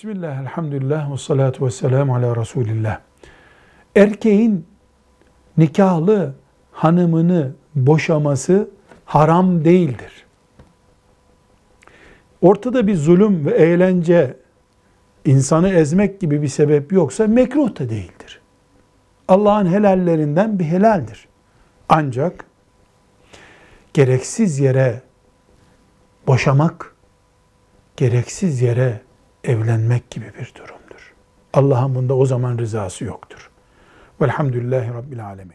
Bismillah, elhamdülillah, ve salatu ve selamu ala Resulillah. Erkeğin nikahlı hanımını boşaması haram değildir. Ortada bir zulüm ve eğlence, insanı ezmek gibi bir sebep yoksa mekruh da değildir. Allah'ın helallerinden bir helaldir. Ancak gereksiz yere boşamak, gereksiz yere evlenmek gibi bir durumdur. Allah'ın bunda o zaman rızası yoktur. Velhamdülillahi Rabbil Alemin.